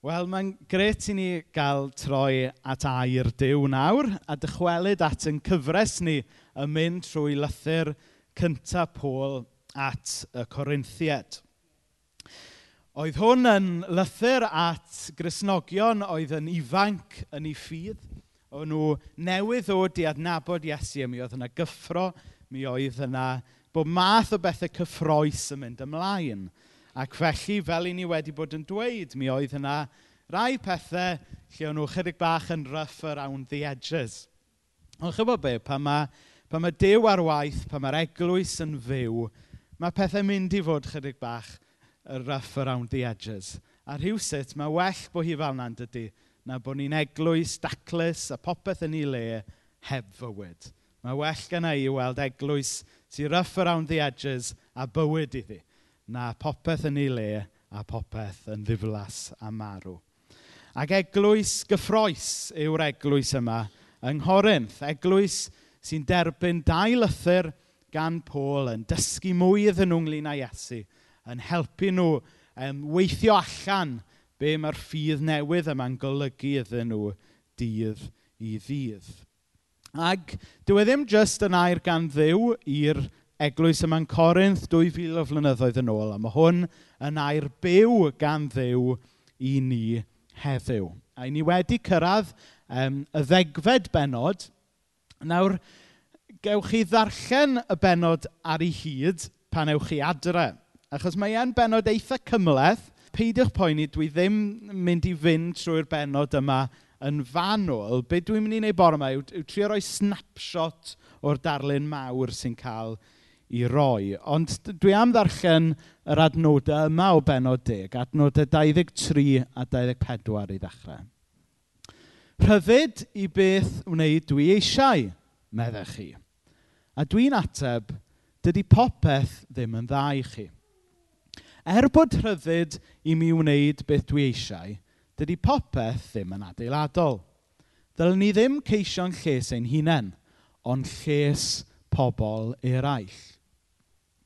Wel, mae'n gret i ni gael troi at air Dyw nawr a dychwelyd at yn cyfres ni yn mynd trwy lythyr cyntaf Pôl at y Corinthiad. Oedd hwn yn lythyr at grisnogion oedd yn ifanc yn ei ffydd. O'n nhw newydd ddod i adnabod Iesu, mi oedd yna gyffro, mi oedd yna bod math o bethau cyffroes yn mynd ymlaen – Ac felly, fel i ni wedi bod yn dweud, mi oedd yna rai pethau lle o'n nhw chydig bach yn rough around the edges. Ond chybod be, pan mae, pan mae dew ar waith, pan mae'r eglwys yn fyw, mae pethau mynd i fod chydig bach rough around the edges. A rhywsut, mae well bod hi fel na'n dydy, na bod ni'n eglwys, daclus a popeth yn ei le heb fywyd. Mae well gen i weld eglwys sy'n rough around the edges a bywyd iddi na popeth yn ei le a popeth yn ddiflas a marw. Ac eglwys gyffroes yw'r eglwys yma yng Nghorinth. Eglwys sy'n derbyn dau lythyr gan Pôl yn dysgu mwy iddyn nhw ynglyn â Iesu, yn helpu nhw um, weithio allan be mae'r ffydd newydd yma'n golygu iddyn nhw dydd i ddydd. Ac dyw e ddim jyst yn air gan ddiw i'r eglwys yma'n yn Corinth 2,000 o flynyddoedd yn ôl, a mae hwn yn air byw gan ddew i ni heddiw. A ni wedi cyrraedd um, y ddegfed benod. Nawr, gewch chi ddarllen y benod ar ei hyd pan ewch chi adre. Achos mae e'n benod eitha cymleth. Peidiwch poeni, dwi ddim mynd i fynd trwy'r benod yma yn fanwl. Be dwi'n mynd i wneud bore yma yw, yw trio rhoi snapshot o'r darlun mawr sy'n cael i roi. Ond dwi am ddarllen yr adnodau yma o benod 10, adnodau 23 a 24 i ddechrau. Rhyfyd i beth wneud dwi eisiau, meddech chi. A dwi'n ateb, dydy popeth ddim yn dda i chi. Er bod rhyfyd i mi wneud beth dwi eisiau, dydy popeth ddim yn adeiladol. Dylwn ni ddim ceisio'n lles ein hunain, ond lles pobl eraill.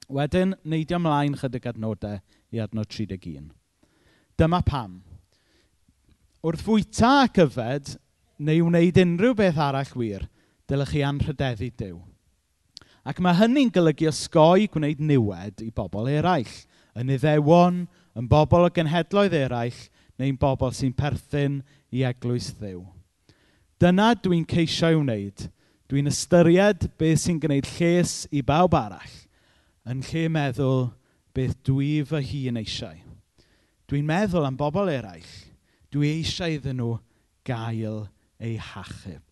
Wedyn, neidio ymlaen chydig adnodau i adnod 31. Dyma pam. Wrth fwyta ac yfed, neu wneud unrhyw beth arall wir, dylech chi anrhydeddu Dyw. Ac mae hynny'n golygu osgoi gwneud niwed i bobl eraill, yn iddewon, yn bobl o genhedloedd eraill, neu'n bobl sy'n perthyn i eglwys ddew. Dyna dwi'n ceisio i wneud. Dwi'n ystyried beth sy'n gwneud lles i bawb arall yn lle meddwl beth dwi fy hun eisiau. Dwi'n meddwl am bobl eraill. Dwi eisiau iddyn nhw gael eu hachub.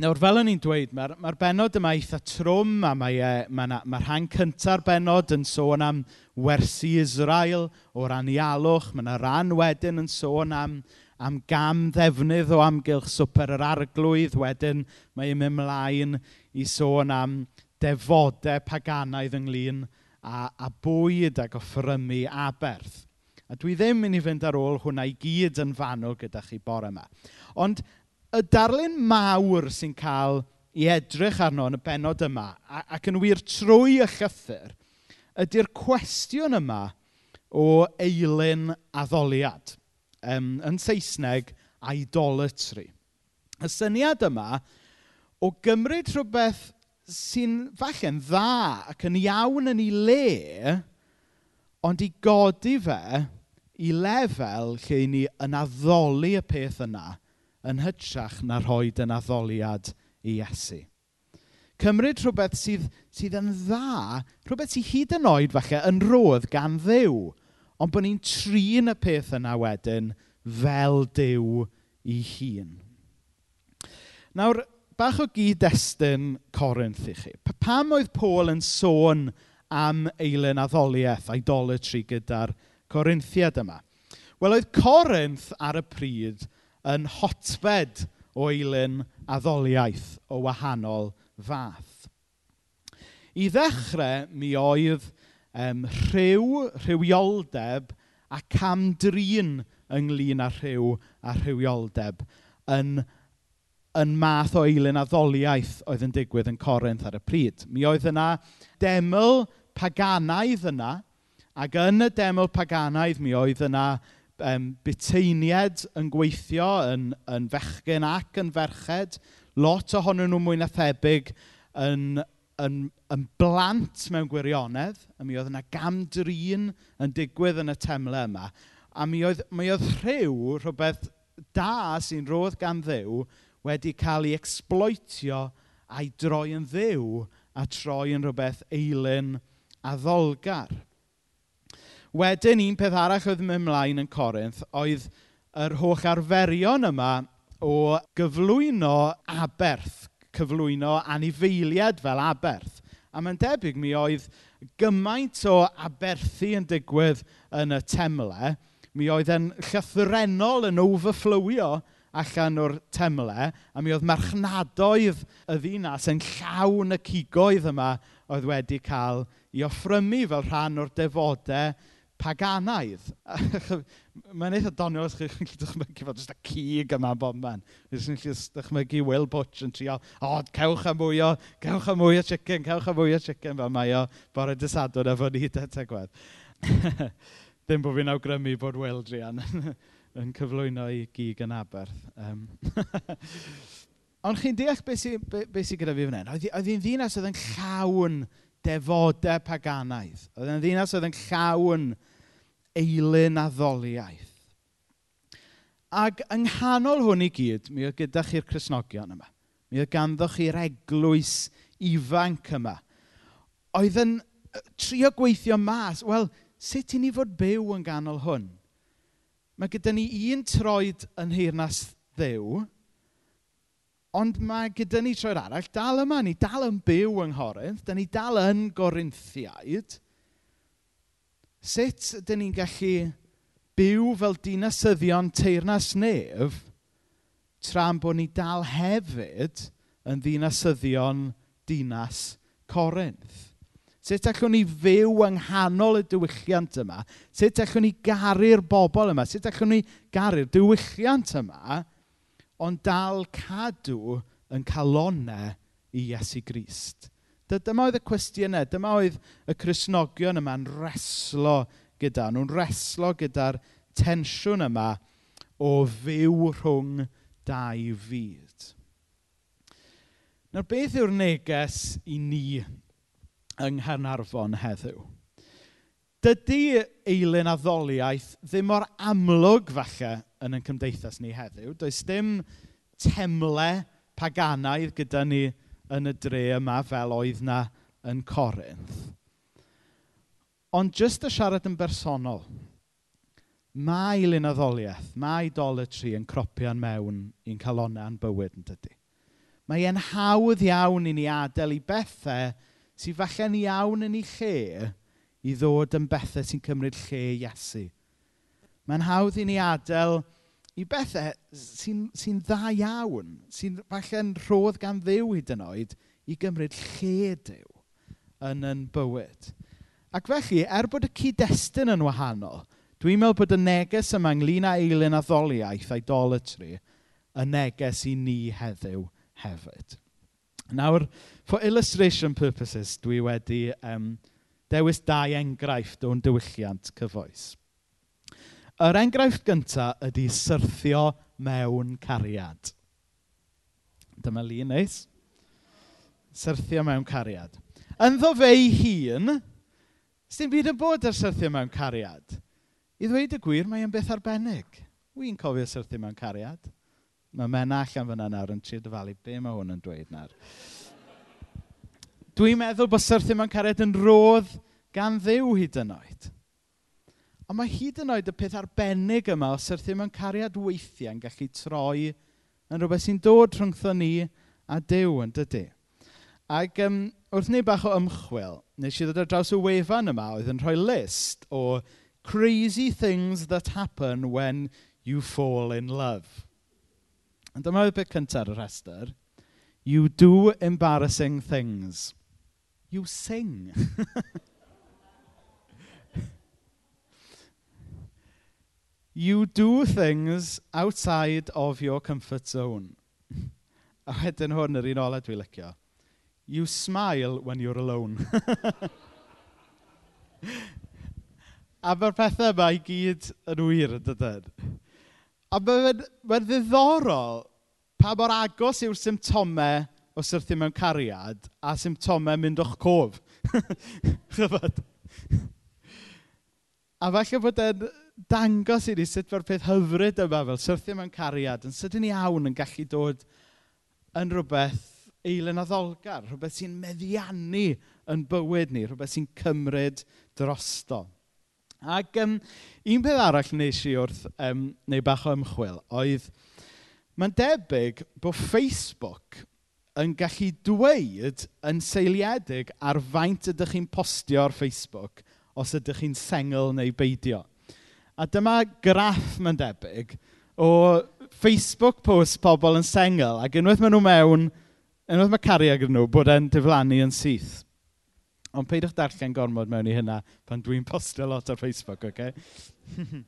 Nawr, fel o'n i'n dweud, mae'r mae benod yma eitha trwm a mae, e, mae, na, mae rhan cynta'r benod yn sôn am wersi Israel o ran ialwch. Mae yna rhan wedyn yn sôn am, am gam ddefnydd o amgylch swper yr arglwydd. Wedyn mae e'n mynd mlaen i sôn am defodau paganaidd ynglyn a, a bwyd ac offrymu aberth. A dwi ddim mynd i fynd ar ôl hwnna i gyd yn fanwl gyda chi bore yma. Ond y darlun mawr sy'n cael i edrych arno yn y benod yma, ac yn wir trwy y llythyr, ydy'r cwestiwn yma o eilyn addoliad. Um, yn Saesneg, idolatry. Y syniad yma o gymryd rhywbeth sy'n falle'n dda ac yn iawn yn ei le, ond i godi fe i lefel lle ni yn addoli y peth yna yn hytrach na rhoi yn addoliad i Iesu. Cymryd rhywbeth sydd, sydd yn dda, rhywbeth sydd hyd yn oed falle yn rodd gan ddew, ond bod ni'n trin y peth yna wedyn fel dew i hun. Nawr, bach o gyd-destun Corinth i chi. Pam oedd Paul yn sôn am eilynaddoliaeth, idolatry gyda'r Corinthiad yma? Wel, oedd Corinth ar y pryd yn hotbed o eilen addoliaeth o wahanol fath. I ddechrau, mi oedd um, rhyw, rhywioldeb a camdrin ynglyn â rhyw a rhywioldeb yn yn math o eilyn addoliaeth oedd yn digwydd yn Corinth ar y pryd. Mi oedd yna deml paganaidd yna, ac yn y deml paganaidd mi oedd yna um, buteinied yn gweithio yn, yn fechgyn ac yn ferched. Lot ohonyn nhw mwy na thebyg yn, yn, yn blant mewn gwirionedd, a mi oedd yna gamdrin yn digwydd yn y temle yma. A mi oedd, mi oedd rhyw, rhywbeth da sy'n rodd gan ddew, wedi cael ei exploitio a'i droi yn ddew a troi yn rhywbeth eilyn a ddolgar. Wedyn, un peth arall oedd mynd ymlaen yn Corinth oedd yr holl arferion yma o gyflwyno aberth, cyflwyno anifeiliad fel aberth. A mae'n debyg mi oedd gymaint o aberthu yn digwydd yn y temle, mi oedd e'n llythrenol yn overflowio allan o'r temle, a mi oedd marchnadoedd y ddinas yn llawn y cigoedd yma oedd wedi cael ei offrymu fel rhan o'r defodau paganaidd. Mae'n eitha doniol os chi'n gallu dychmygu fod jyst y cig yma bob man. Os chi'n gallu dychmygu Will Butch yn trio, o, cewch am mwy o, cewch am mwy o chicken, cewch am mwy o chicken fel mae o bore dysadwn efo ni, te, tegwedd. Ddim bod fi'n awgrymu bod Will Drian yn cyflwyno i gig yn Aberth. Um, Ond chi'n deall beth sy'n be, be sy gyda fi fan hyn? Oedd hi'n ddinas oedd yn llawn defodau paganaidd. Oedd hi'n ddinas oedd yn llawn eilyn a ddoliaeth. Ac yng nghanol hwn i gyd, mi oedd gyda chi'r Cresnogion yma. Mi oedd ganddo chi'r eglwys ifanc yma. Oedd yn trio gweithio mas, wel, sut i ni fod byw yn ganol hwn? Mae gyda ni un troed yn nheyrnas ddew, ond mae gyda ni troed arall dal yma. Ni dal yn byw yng Nghorinth, da ni dal yn Gorinthiaid. Sut ydyn ni'n gallu byw fel dinasyddion teirnas nef tra'n bod ni dal hefyd yn ddinasyddion dinas Corinth? Sut allwn ni fyw yng nghanol y diwylliant yma? Sut allwn ni garu'r bobl yma? Sut allwn ni garu'r diwylliant yma, ond dal cadw yn calonau i Iesu Grist? Dyma oedd y cwestiynau, dyma oedd y Cresnogion yma'n reslo gyda. Nhw'n reslo gyda'r tensiwn yma o fyw rhwng dau fyd. Nawr beth yw'r neges i ni yng Nghernarfon heddiw. Dydy eilyn addoliaeth ddim mor amlwg falle yn ein cymdeithas ni heddiw. Does dim temle paganaidd gyda ni yn y dre yma fel oedd na yn Corinth. Ond jyst y siarad yn bersonol, mae lunaddoliaeth, mae idolatry yn cropian mewn i'n calonnau'n bywyd yn dydy. Mae e'n hawdd iawn i ni adael i bethau sy falle'n iawn yn ei lle i ddod yn bethau sy'n cymryd lle Iesu. Mae'n hawdd i ni adael i bethau sy'n sy dda iawn, sy'n falle'n rhodd gan ddew hyd yn oed, i gymryd lle dew yn yn bywyd. Ac felly, er bod y cyd-destun yn wahanol, dwi'n meddwl bod y neges yma ynglyn â eilyn a ddoliaeth, idolatry, y neges i ni heddiw hefyd. Nawr, for illustration purposes, dwi wedi um, dewis dau enghraifft o'n diwylliant cyfoes. Yr enghraifft gyntaf ydy syrthio mewn cariad. Dyma li neis. Syrthio mewn cariad. Ynddo fe ei hun, sy'n byd yn bod ar syrthio mewn cariad. I ddweud y gwir, mae e'n beth arbennig. Wy'n cofio syrthio mewn cariad. Mae Mena allan fyna nawr yn tri dyfalu be mae hwn yn dweud nawr. Dwi'n meddwl bod syrthu mewn cariad yn rodd gan ddew hyd yn oed. Ond mae hyd yn oed y peth arbennig yma o syrthu mewn cariad weithiau yn gallu troi yn rhywbeth sy'n dod rhwngtho ni a Dyw yn dydy. Ac um, wrth ni bach o ymchwil, nes i ddod ar draws y wefan yma oedd yn rhoi list o crazy things that happen when you fall in love. Ond dyma y bit cyntaf y rhestr. You do embarrassing things. You sing. you do things outside of your comfort zone. A wedyn hwn yr un ola dwi'n licio. You smile when you're alone. A mae'r pethau yma i gyd yn wir yn dydyn. A mae'n ma ddiddorol pa mor agos yw'r symptomau o syrthio mewn cariad a symptomau mynd o'ch cof. Chyfod? a falle bod e'n dangos i ni sut mae'r peth hyfryd yma fel syrthio mewn cariad yn sydyn iawn yn gallu dod yn rhywbeth eilynaddolgar, rhywbeth sy'n meddiannu yn bywyd ni, rhywbeth sy'n cymryd drosto. Ac um, un peth arall wnes i wrth um, neu bach o ymchwil oedd mae'n debyg bod Facebook yn gallu dweud yn seiliedig ar faint ydych chi'n postio ar Facebook os ydych chi'n sengl neu beidio. A dyma graff mae'n debyg o Facebook post pobl yn sengl ac unwaith maen nhw mewn, unwaith mae cariad gyda nhw bod e'n diflannu yn syth. Ond peidwch darllen gormod mewn i hynna pan dwi'n postio lot ar Facebook, oce? Okay?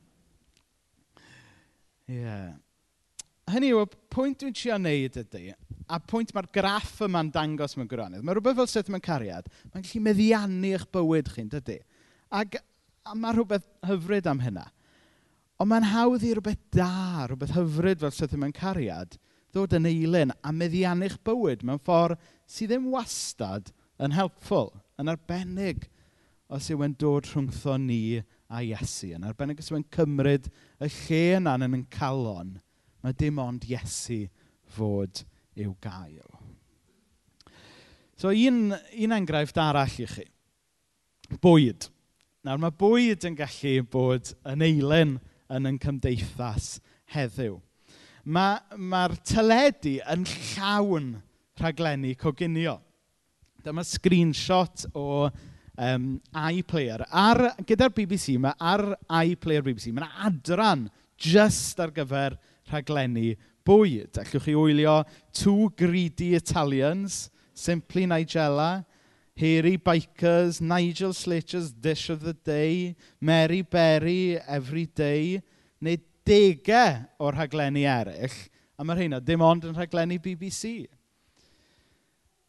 yeah. Hynny yw, y pwynt dwi'n trio wneud ydy, a pwynt mae'r graff yma'n dangos mewn gwirionedd, mae rhywbeth fel sut mae'n cariad, mae'n gallu meddiannu eich bywyd chi'n dydy. Ac a mae rhywbeth hyfryd am hynna. Ond mae'n hawdd i rhywbeth da, rhywbeth hyfryd fel sut mae'n cariad, ddod yn eilyn a meddiannu'ch bywyd mewn ffordd sydd ddim wastad yn helpful. Yn arbennig os yw e'n dod rhwngtho ni a Iesu. Yn arbennig os yw e'n cymryd y lle yna yn yn calon, mae dim ond Iesu fod i'w gael. So un, un enghraifft arall i chi. Bwyd. Nawr mae bwyd yn gallu bod yn eilen yn yn cymdeithas heddiw. Mae'r ma teledu yn llawn rhaglenni coginio. Dyma screenshot o um, iPlayer. Ar, gyda'r BBC mae ar iPlayer BBC, mae'n adran just ar gyfer rhaglenni bwyd. Allwch chi wylio Two Greedy Italians, Simply Nigella, Hairy Bikers, Nigel Slater's Dish of the Day, Mary Berry Every Day, neu degau o'r rhaglenni eraill, a mae rheina dim ond yn rhaglenni BBC.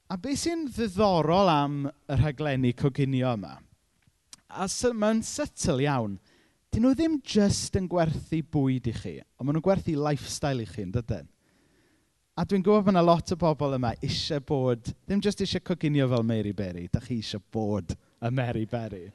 A beth sy'n ddiddorol am y rhaglenni coginio yma a sy- mae'n sytl iawn 'dyn nhw ddim just yn gwerthu bwyd i chi ond maen nhw'n gwerthu lifestyle i chi yn dydyn? A dwi'n gwybod bod yna lot o bobl yma eisiau bod... ddim just eisiau coginio fel Mary Berry. da chi eisiau bod y Mary Berry.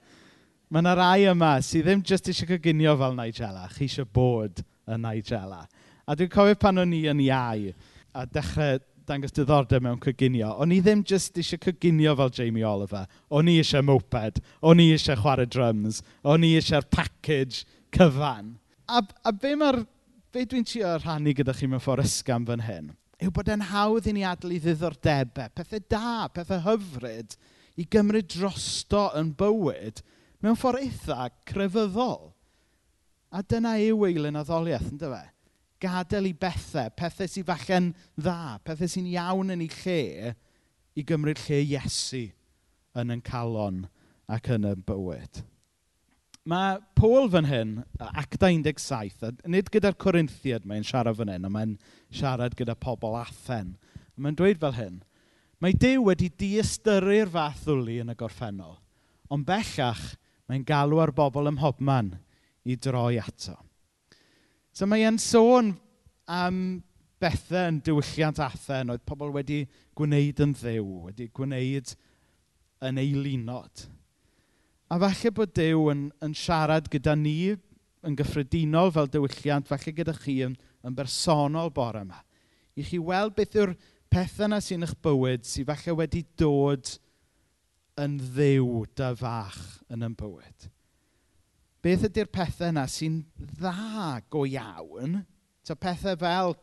Mae yna rai yma sydd ddim just eisiau coginio fel Nigella. Chi eisiau bod y Nigella. A dwi'n cofio pan o'n i yn iau a dechrau dangos diddordeb mewn coginio, o'n i ddim jyst eisiau coginio fel Jamie Oliver. O'n i eisiau moped, o'n i eisiau chwarae drums, o'n i eisiau'r package cyfan. A, a be, mae'r, be dwi'n trio rhannu gyda chi mewn ffordd ysgam fan hyn, yw bod e'n hawdd i ni adlu ddiddordebau, pethau da, pethau hyfryd, i gymryd drosto yn bywyd mewn ffordd eitha crefyddol. A dyna yw eilyn addoliaeth, ynddo fe? gadael i bethau, pethau sy'n falle'n dda, pethau sy'n iawn yn ei lle, i gymryd lle Iesu yn yn calon ac yn y bywyd. Mae Paul fan hyn, acta 17, nid gyda'r Corinthiad mae'n siarad fan hyn, ond mae'n siarad gyda pobl Athen. Mae'n dweud fel hyn, mae Dyw wedi diystyru'r fath ddwli yn y gorffennol, ond bellach mae'n galw ar bobl ym mhobman i droi ato. So mae e'n sôn am bethau yn diwylliant Athen oedd pobl wedi gwneud yn ddew, wedi gwneud yn eilunod. A falle bod Dyw yn, yn siarad gyda ni yn gyffredinol fel diwylliant, falle gyda chi yn, yn bersonol bore yma. I chi weld beth yw'r pethau yna sy'n eich bywyd sydd falle wedi dod yn ddew dy fach yn ein bywyd. Beth ydy'r pethau yna sy'n dda go iawn? So pethau fel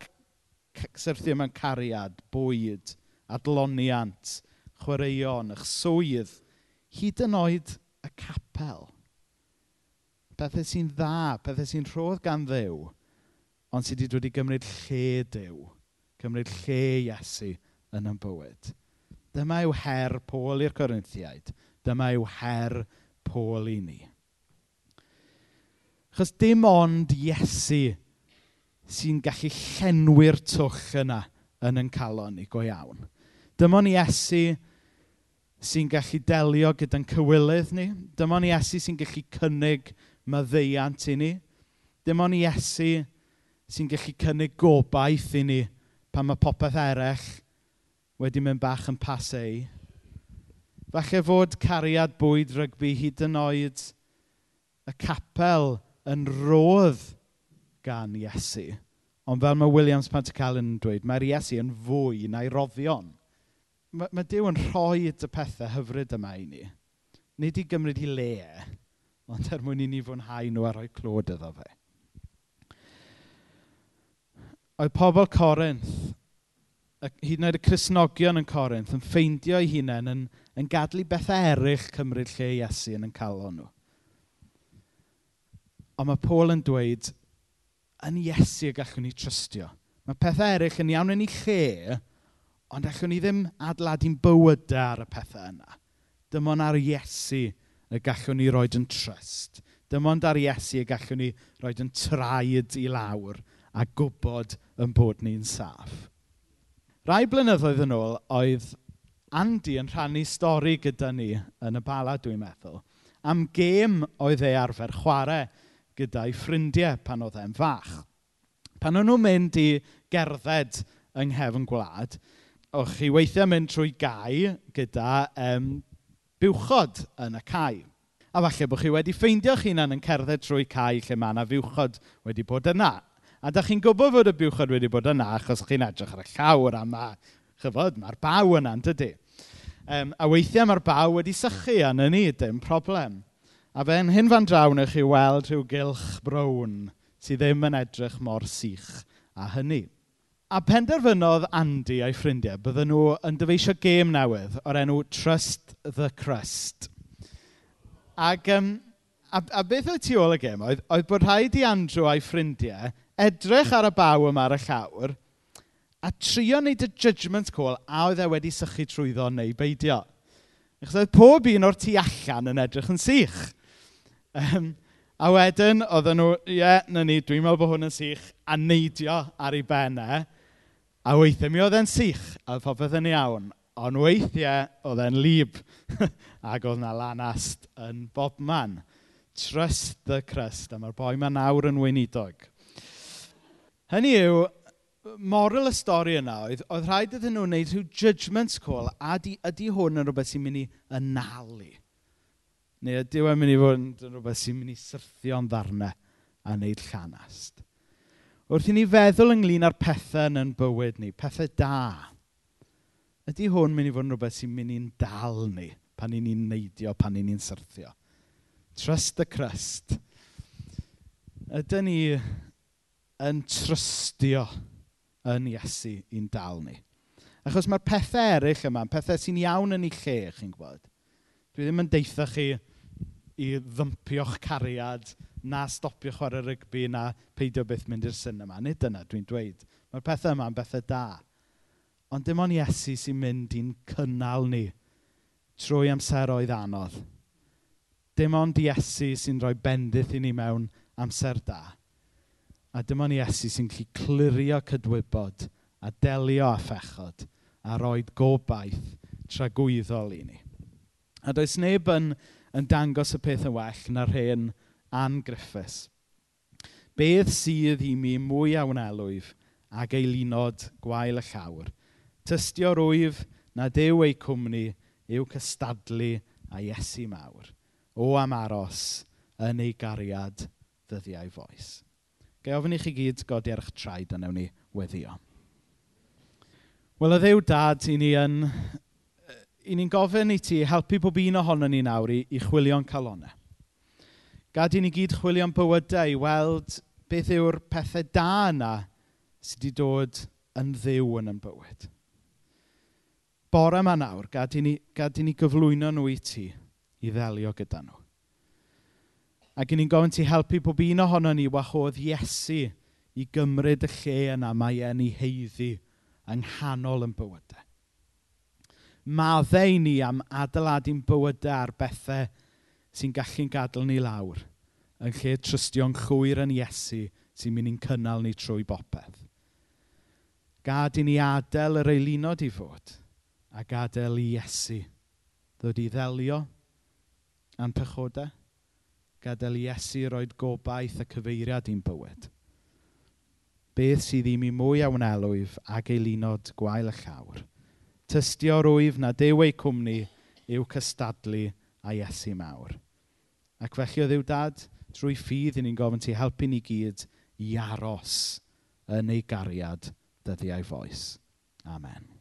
syrthio mewn cariad, bwyd, adloniant, chwaraeon, eich swydd, hyd yn oed y capel. Pethau sy'n dda, pethau sy'n rhodd gan ddew, ond sydd wedi dod i gymryd lle dew, cymryd lle Iesu yn ein bywyd. Dyma yw her Pôl i'r Corinthiaid. Dyma yw her Pôl i ni. Achos dim ond Iesu sy'n gallu llenwi'r twll yna yn yn calon ni go iawn. Dim ond Iesu sy'n gallu delio gyda'n cywilydd ni. Dim ond Iesu sy'n gallu cynnig maddeiant i ni. Dim ond Iesu sy'n gallu cynnig gobaith i ni pan mae popeth eraill wedi mynd bach yn pasau. Falle fod cariad bwyd rygbi hyd yn oed y capel yn rodd gan Iesu. Ond fel mae Williams Pantical yn dweud, mae'r Iesu yn fwy na'i roddion. Mae, mae Dyw yn rhoi y pethau hyfryd yma i ni. Nid i gymryd i le, ond er mwyn i ni fwynhau nhw a rhoi clod iddo fe. Oedd pobl Corinth, hyd yn oed y Cresnogion yn Corinth, yn ffeindio eu hunain yn, yn gadlu bethau eraill cymryd lle Iesu yn yn calon nhw. Ond mae Paul yn dweud, yn Iesu y gallwn ni trystio. Mae pethau eraill yn iawn yn ei lle, ond allwn ni ddim adeiladu'n bywydau ar y pethau yna. Dim ond ar Iesu y gallwn ni roed yn trust. Dim ond ar Iesu y gallwn ni roed yn traed i lawr a gwybod yn bod ni'n saff. Rai blynyddoedd yn ôl, oedd Andy yn rhannu stori gyda ni yn y bala, dwi'n meddwl, am gêm oedd ei arfer chwarae gyda'i ffrindiau pan oedd e'n fach. Pan o'n nhw'n mynd i gerdded yng nghefn gwlad, o'ch chi weithiau mynd trwy gau gyda um, buwchod yn y cae. A falle bod chi wedi ffeindio'ch hunain yn cerdded trwy cae lle mae yna fuwchod wedi bod yna. A da chi'n gwybod fod y buwchod wedi bod yna achos chi'n edrych ar y llawr a mae, chyfod, mae'r baw yna, yn dydy. Um, a weithiau mae'r baw wedi sychu yn ni, dim problem. A fe'n hyn fan draw wnewch chi weld rhyw gylch brown sydd ddim yn edrych mor sych a hynny. A penderfynodd Andy a'i ffrindiau bydden nhw yn dyfeisio gêm newydd o'r enw Trust the Crust. Ac, um, a, a beth oedd tu ôl y gêm oedd, oedd bod rhaid i Andrew a'i ffrindiau edrych ar y baw yma ar y llawr a trio wneud y judgment call a oedd e wedi sychu trwyddo neu beidio. Achos oedd pob un o'r tu allan yn edrych yn sych. Um, a wedyn oedden nhw, ie, 'na ni, dwi'n meddwl bod hwn yn sych, a neidio ar ei bennau. E, a weithiau mi oedd e'n sych a oedd popeth yn iawn, ond weithiau oedd e'n lib, ac oedd 'na lanast yn bob man. Trust the crust, a mae'r boi 'ma nawr yn weinidog. Hynny yw, moral y stori yna oedd, oedd rhaid iddyn nhw wneud rhyw judgment call a di, ydy hwn yn rhywbeth sy'n mynd i ynalu. Neu ydyw e'n mynd i fod yn rhywbeth sy'n mynd i syrthio'n ddarnau a wneud llanast. Wrth i ni feddwl ynglyn â'r pethau yn yn bywyd ni, pethau da, ydy hwn mynd i fod yn rhywbeth sy'n mynd i'n dal ni pan i ni'n neidio, pan i ni'n syrthio. Trust the crust. Ydy ni yn trystio yn Iesu i'n dal ni. Achos mae'r pethau eraill yma, pethau sy'n iawn yn ei lle, chi'n gwybod. Dwi ddim yn deitha chi, i ddympio'ch cariad, na stopio chwarae rygbi, na peidio byth mynd i'r sinema. Nid dyna dwi'n dweud. Mae'r pethau yma yn bethau da. Ond dim ond Iesu sy'n mynd i'n cynnal ni trwy amseroedd anodd. Dim ond Iesu sy'n rhoi bendith i ni mewn amser da. A dim ond Iesu sy'n gallu clirio cydwybod a delio a phechod a roed gobaith tragwyddol i ni. A does neb yn yn dangos y peth yn well na'r hen Griffiths. Beth sydd i mi mwy awnelwyf wnelwyf ac eilinod gwael y llawr? Tystio rwyf na dew ei cwmni yw cystadlu a Iesu mawr. O am aros yn ei gariad ddyddiau foes. Gai ofyn i chi gyd godi ar eich traed a newn ni weddio. Wel, y ddew dad i ni yn i ni'n gofyn i ti helpu bob un ohono ni nawr i, i chwilio'n calonau. Gad i ni gyd chwilio'n bywydau i weld beth yw'r pethau da yna sydd wedi dod yn ddiw yn yn bywyd. Bore yma nawr, gad i ni, gad i ni gyflwyno nhw i ti i ddelio gyda nhw. Ac i ni'n gofyn ti helpu bob un ohono ni wahodd Iesu i gymryd y lle yna mae e'n ei heiddi yng nghanol yn bywydau maddau ni am adeiladu'n bywydau ar bethau sy'n gallu'n gadael ni lawr, yn lle trystio'n chwyr yn Iesu sy'n mynd i'n cynnal ni trwy bopeth. Gad i ni adael yr eilunod i fod a gadael i Iesu ddod i ddelio a'n pechodau, gadael i Iesu roed gobaith a cyfeiriad i'n bywyd. Beth sydd i mi mwy a wnelwyf ag eilunod gwael y llawr – tystio rwyf na dew ei cwmni yw cystadlu a Iesu mawr. Ac felly o ddiw dad, drwy ffydd i ni'n gofyn ti helpu ni gyd i aros yn ei gariad dyddiau foes. Amen.